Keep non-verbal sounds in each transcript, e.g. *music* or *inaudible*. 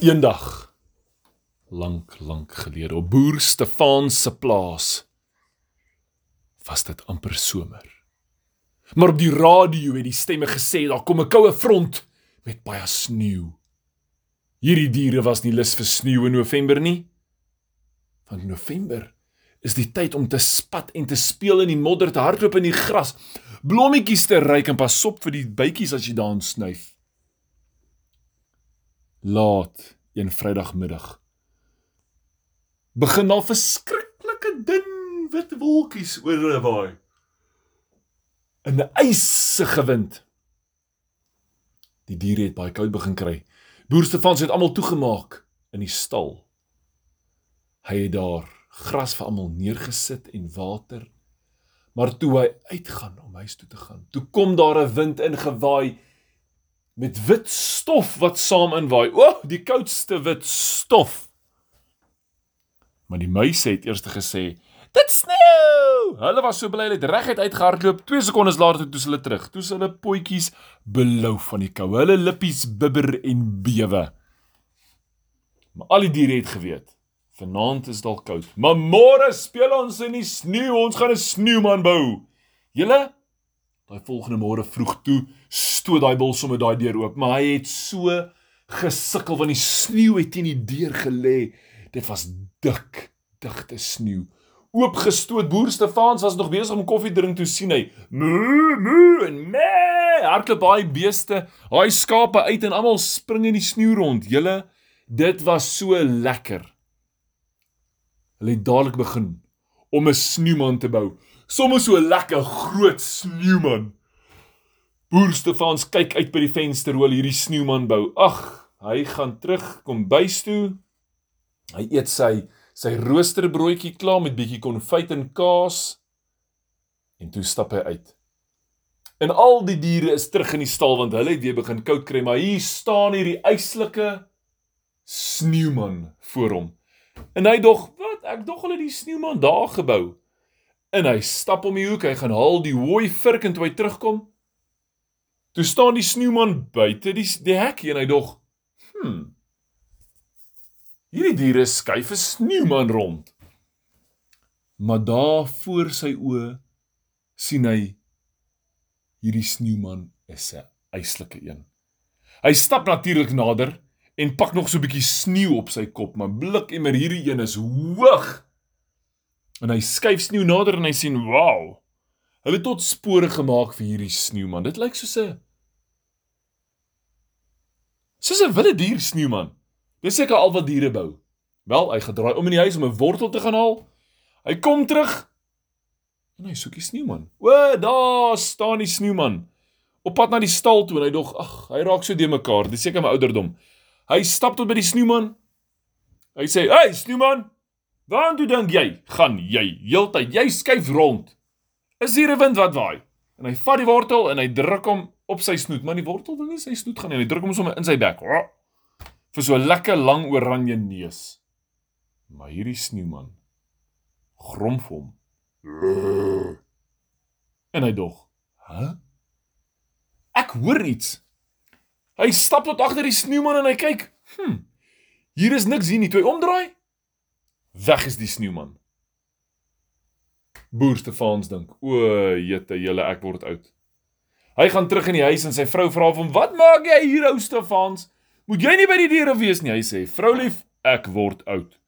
Eendag lank lank gelede op boer Stefan se plaas was dit amper somer. Maar op die radio het die stemme gesê daar kom 'n koue front met baie sneeu. Hierdie diere was nie lus vir sneeu in November nie. Want November is die tyd om te spat en te speel in die modder, te hardloop in die gras, blommetjies te ryk en pas op vir die bytjies as jy daan snuif. Laat een Vrydagmiddag begin daar verskriklike dun wit wolkies oor waai. In 'n ysige wind. Die diere het baie koud begin kry. Boer Stefan het almal toegemaak in die stal. Hy het daar gras vir almal neergesit en water. Maar toe hy uitgaan om huis toe te gaan, toe kom daar 'n wind ingewaai met wit stof wat saam inwaai. O, oh, die koudste wit stof. Maar die muise het eers gesê, "Dit sneeu!" Hulle was so bly hulle het reguit uitgehardloop. 2 sekondes later toe hulle terug. Toe hulle potjies belou van die koue. Hulle lippies bibber en bewe. Maar al die diere het geweet, vanaand is dalk koud, maar môre speel ons in die sneeu. Ons gaan 'n sneeuman bou. Julle Daai volgende môre vroeg toe stoot daai bul sommer daai deur oop, maar hy het so gesukkel want die sneeu het teen die deur gelê. Dit was dik, digte sneeu. Oopgestoot boer Stefans was nog besig om koffie drink toe sien hy moo moo en me hardloop baie beeste, daai skape uit en almal spring in die sneeu rond. Julle, dit was so lekker. Hulle het dadelik begin om 'n sneeuman te bou. Sommige so lekker groot sneeuman. Boer Stefans kyk uit by die venster hoe hierdie sneeuman bou. Ag, hy gaan terug kom bys toe. Hy eet sy sy roosterbroodjie klaar met bietjie konfyt en kaas en toe stap hy uit. En al die diere is terug in die stal want hulle het weer begin koud kry, maar hier staan hierdie eislike sneeuman voor hom. En hy dog, wat? Ek dog hulle die sneeuman daar gebou. En hy stap om die hoek, hy gaan haal die hooi virk en toe hy terugkom, toe staan die sneeuman buite die die hekkie en hy dog, hm. Hierdie diere skuif 'n sneeuman rond. Maar daar voor sy oë sien hy hierdie sneeuman is 'n eislike een. Hy stap natuurlik nader en pak nog so 'n bietjie sneeu op sy kop, maar blik en maar hierdie een is hoog. En hy skuif sneeu nader en hy sien, "Wow! Hulle het tot spore gemaak vir hierdie sneeuman. Dit lyk soos 'n soos 'n wilde dier sneeuman." Dis seker al wat diere bou. Wel, hy gedraai om in die huis om 'n wortel te gaan haal. Hy kom terug en hy soek die sneeuman. O, daar staan die sneeuman op pad na die stal toe en hy dog, ag, hy raak so de mekaar. Dis seker my ouderdom. Hy stap tot by die sneeuman. Hy sê: "Hey, sneeuman, waar toe dink jy? Gaan jy heeltyd jy skuif rond? Is hier 'n wind wat waai?" En hy vat die wortel en hy druk hom op sy snoet, maar die wortel wil nie sy snoet gaan nie. Hy druk hom sommer in sy bek. Vir so 'n lekker lang oranje neus. Maar hierdie sneeuman gromf hom. En hy dog, "Hæ? Ek hoor iets." Hy stap tot agter die sneeuman en hy kyk. Hm. Hier is niks hier nie. Toe hy omdraai, weg is die sneeuman. Boer Stefans dink, "O, jette, julle ek word oud." Hy gaan terug in die huis en sy vrou vra hom, "Wat maak jy hier, ou Stefans?" Moet jy nie by die diere wees nie, hy sê. Vroulief, ek word oud.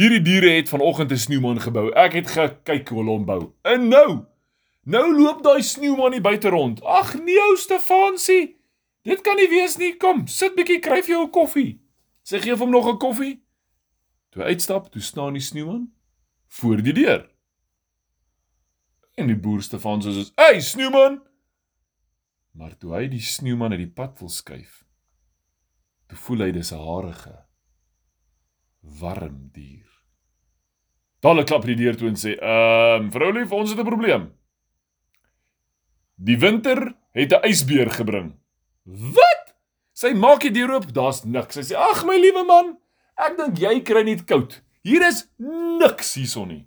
Hierdie diere het vanoggend 'n sneeuman gebou. Ek het gekyk hoe hulle hom bou. En nou, nou loop daai sneeuman hier buite rond. Ag nee, ou Stefansie. Dit kan nie wees nie. Kom, sit bietjie, kryf jou 'n koffie. Sê gee hom nog 'n koffie. Toe uitstap, toe staan die sneeuman voor die deur. En die boer Stefan sê: "Hey, sneeuman!" Maar toe hy die sneeuman uit die pad wil skuif, Toe voel hy dis 'n harige warm dier. Dalle klap die deur toe en sê: "Ehm, um, vrou lief, ons het 'n probleem." Die winter het 'n ysbeer gebring. Wat? Sy maak die deur oop, daar's niks. Sy sê: "Ag my liewe man, ek dink jy kry net koud. Hier is niks hierson nie."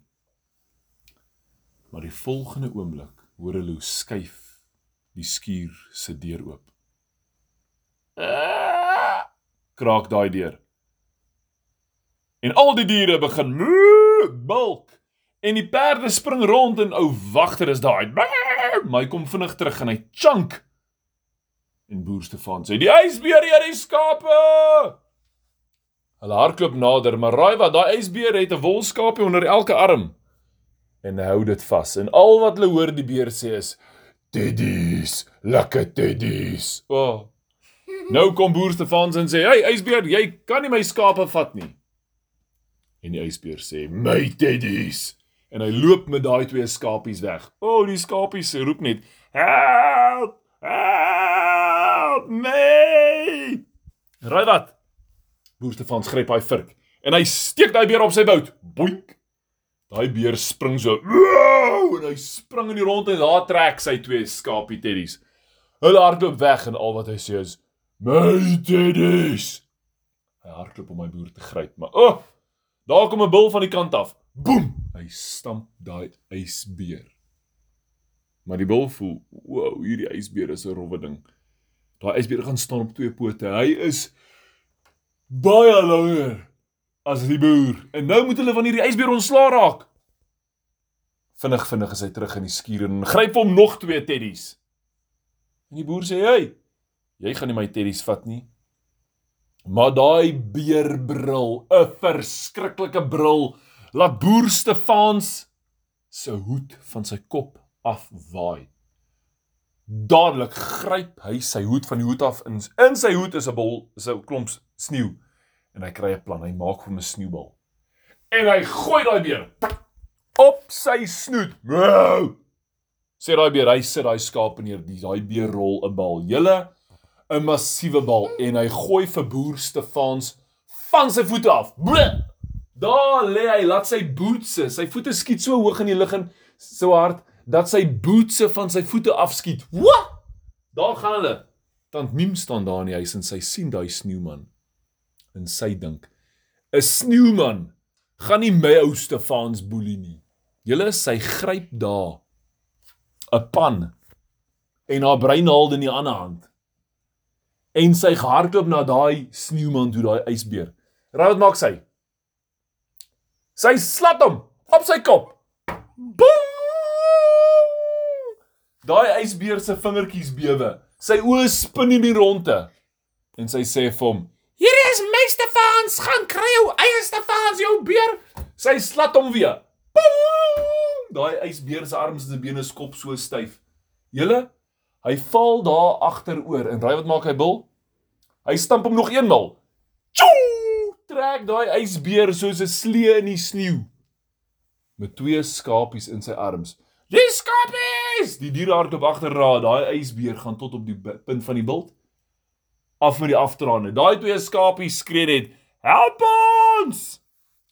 Maar die volgende oomblik hoor hulle hoe skuif die skuur se deur oop. kraak daai deur. En al die diere begin moo, bulk en die perde spring rond en ou wagter is daai. Hy kom vinnig terug en hy chunk. En boer Stefan sê: "Die ysbeer eet die skape!" Hulle hardloop nader, maar raai wat, daai ysbeer het 'n wolskapie onder elke arm en hou dit vas. En al wat hulle hoor die beer sê is: "Teddies, lekker teddies." O. Oh. Nou kom boer Stefan en sê: "Hey ysbeer, jy kan nie my skape vat nie." En die ysbeer sê: "My teddies." En hy loop met daai twee skapies weg. O, oh, die skapies roep net: "Help! Help my!" Raai wat? Boer Stefan skryp hy vurk en hy steek daai beer op sy bout. Boink. Daai beer spring so wow, en hy spring in die rond en daar trek sy twee skapie teddies. Hulle hardloop weg en al wat hy sê is: "My teddies." Hy hardloop om my boer te gryp, maar o, oh, daar kom 'n bil van die kant af. Boem! Hy stamp daai ysbeer. Maar die bil voel, "Wow, hierdie ysbeer is 'n rowwe ding." Daai ysbeer gaan staan op twee pote. Hy is baie langer as die boer. En nou moet hulle van hierdie ysbeer ontslaa raak. Vinnig vinnig is hy terug in die skuur en gryp hom nog twee teddies. En die boer sê: "Hey, jy gaan nie my teddies vat nie." Maar daai beer brul, 'n verskriklike brul, laat boer Stefans se hoed van sy kop afwaai. Dadelik gryp hy sy hoed van die hoed af in in sy hoed is 'n bol, is 'n klomp sneeu en hy kry 'n plan. Hy maak hom 'n sneeubal. En hy gooi daai beer op sy snoet. Wow! Sê daai beer, hy sit daai skaap neer, die daai beer rol 'n bal. Julle 'n massiewe bal en hy gooi vir boer Stefans van sy voete af. Bleh! Daar lê hy, laat sy bootse, sy voete skiet so hoog in die lug en so hard dat sy bootse van sy voete afskiet. Wat? Daar gaan hulle. Tant Miem staan daar in die huis en sy sien daai sneeuman en sy dink 'n sneeuman gaan nie my ou Stefans boelie nie. Julle sy gryp daar 'n pan en haar breinhaalde in die ander hand. En sy hardloop na daai sneeuman toe daai ysbeer. Raai wat maak sy? Sy slat hom op sy kop. Boom! Daai ysbeer se vingertjies bewe. Sy oë spin in die ronde. En sy sê vir hom: "Hier is my Stefans, gaan kry jou eie Stefans, jou beer." Sy slat hom weer. Daai ysbeer se arms en bene skop so styf. Julle, hy val daar agteroor en raai wat maak hy bil? Hy stamp hom nog eenmal. Tjoo! Trek daai ysbeer soos 'n slee in die sneeu met twee skapies in sy arms. Die skapies! Die dier hardloop agterra, daai ysbeer gaan tot op die punt van die bult af met die aftrane. Daai twee skapies skree net: "Help ons!"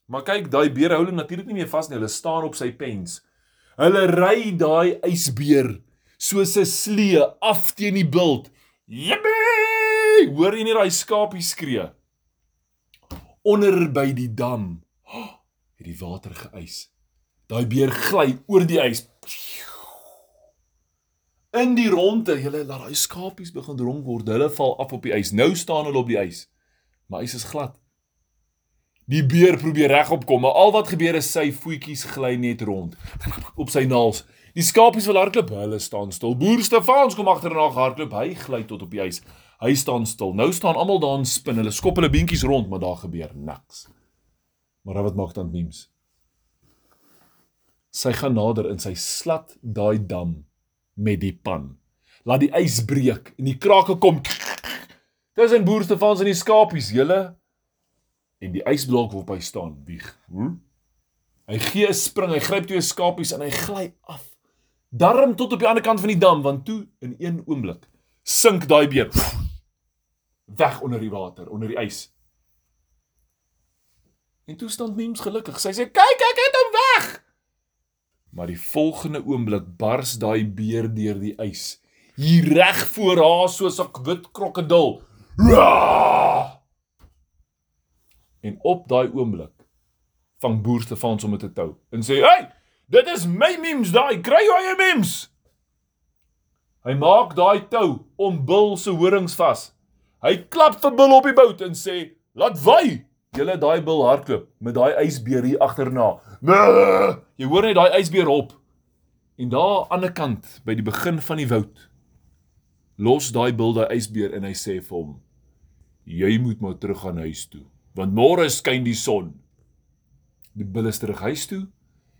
Maar kyk, daai beer hou hulle natuurlik nie meer vas nie. Hulle staan op sy pens. Hulle ry daai ysbeer soos 'n slee af teen die bult. Jippie! Hoor jy nie daai skapies skree? Onder by die dam *gasps* het die water geys. Daai beer gly oor die ys in die ronde, julle laat daai skapies begin dronk word. Hulle val af op die ys. Nou staan hulle op die ys. Maar ys is glad. Die beer probeer regop kom, maar al wat gebeur is sy voetjies gly net rond op sy naels. Die skapies wil hardloop, hulle staan stil. Boer Stefans kom agterna hardloop, hy gly tot op die ys. Hy staan stil. Nou staan almal daar en spin. Hulle skop hulle beentjies rond, maar daar gebeur niks. Maar wat maak dan Meems? Sy gaan nader in sy slat daai dam met die pan. Laat die ys breek en die krake kom. Tussen boer Stefans en die skapies, julle en die ysblok waarop hy staan, wieg. Hm? Hy gee 'n spring, hy gryp twee skapies en hy gly af. Darm tot op die ander kant van die dam, want toe in een oomblik sink daai beer weg onder die water, onder die ys. En toe staan Meems gelukkig. Sy sê: "Kyk, ek het hom weg!" Maar die volgende oomblik bars daai beer deur die ys. Hier reg voor haar soos 'n wit krokodil. En op daai oomblik vang boer Stefan sommer te tou en sê: "Hey, dit is my memes daai, kry jy eie memes?" Hy maak daai tou om bil se horings vas. Hy klap vir Bil op die bout en sê: "Laat wy." Julle daai bil hardloop met daai ysbeer hier agterna. Jy hoor net daai ysbeer op. En daar aan die ander kant by die begin van die woud los daai bil daai ysbeer en hy sê vir hom: "Jy moet maar terug gaan huis toe, want môre skyn die son." Die bil is terug huis toe.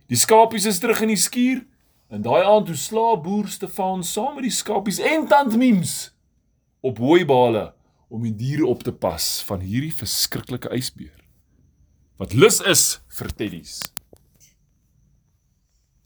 Die skapies is terug in die skuur en daai aand toe slaap boer Stefan saam met die skapies en tant Mims op hooibale om die diere op te pas van hierdie verskriklike ysbeer. Wat lus is vir teddies.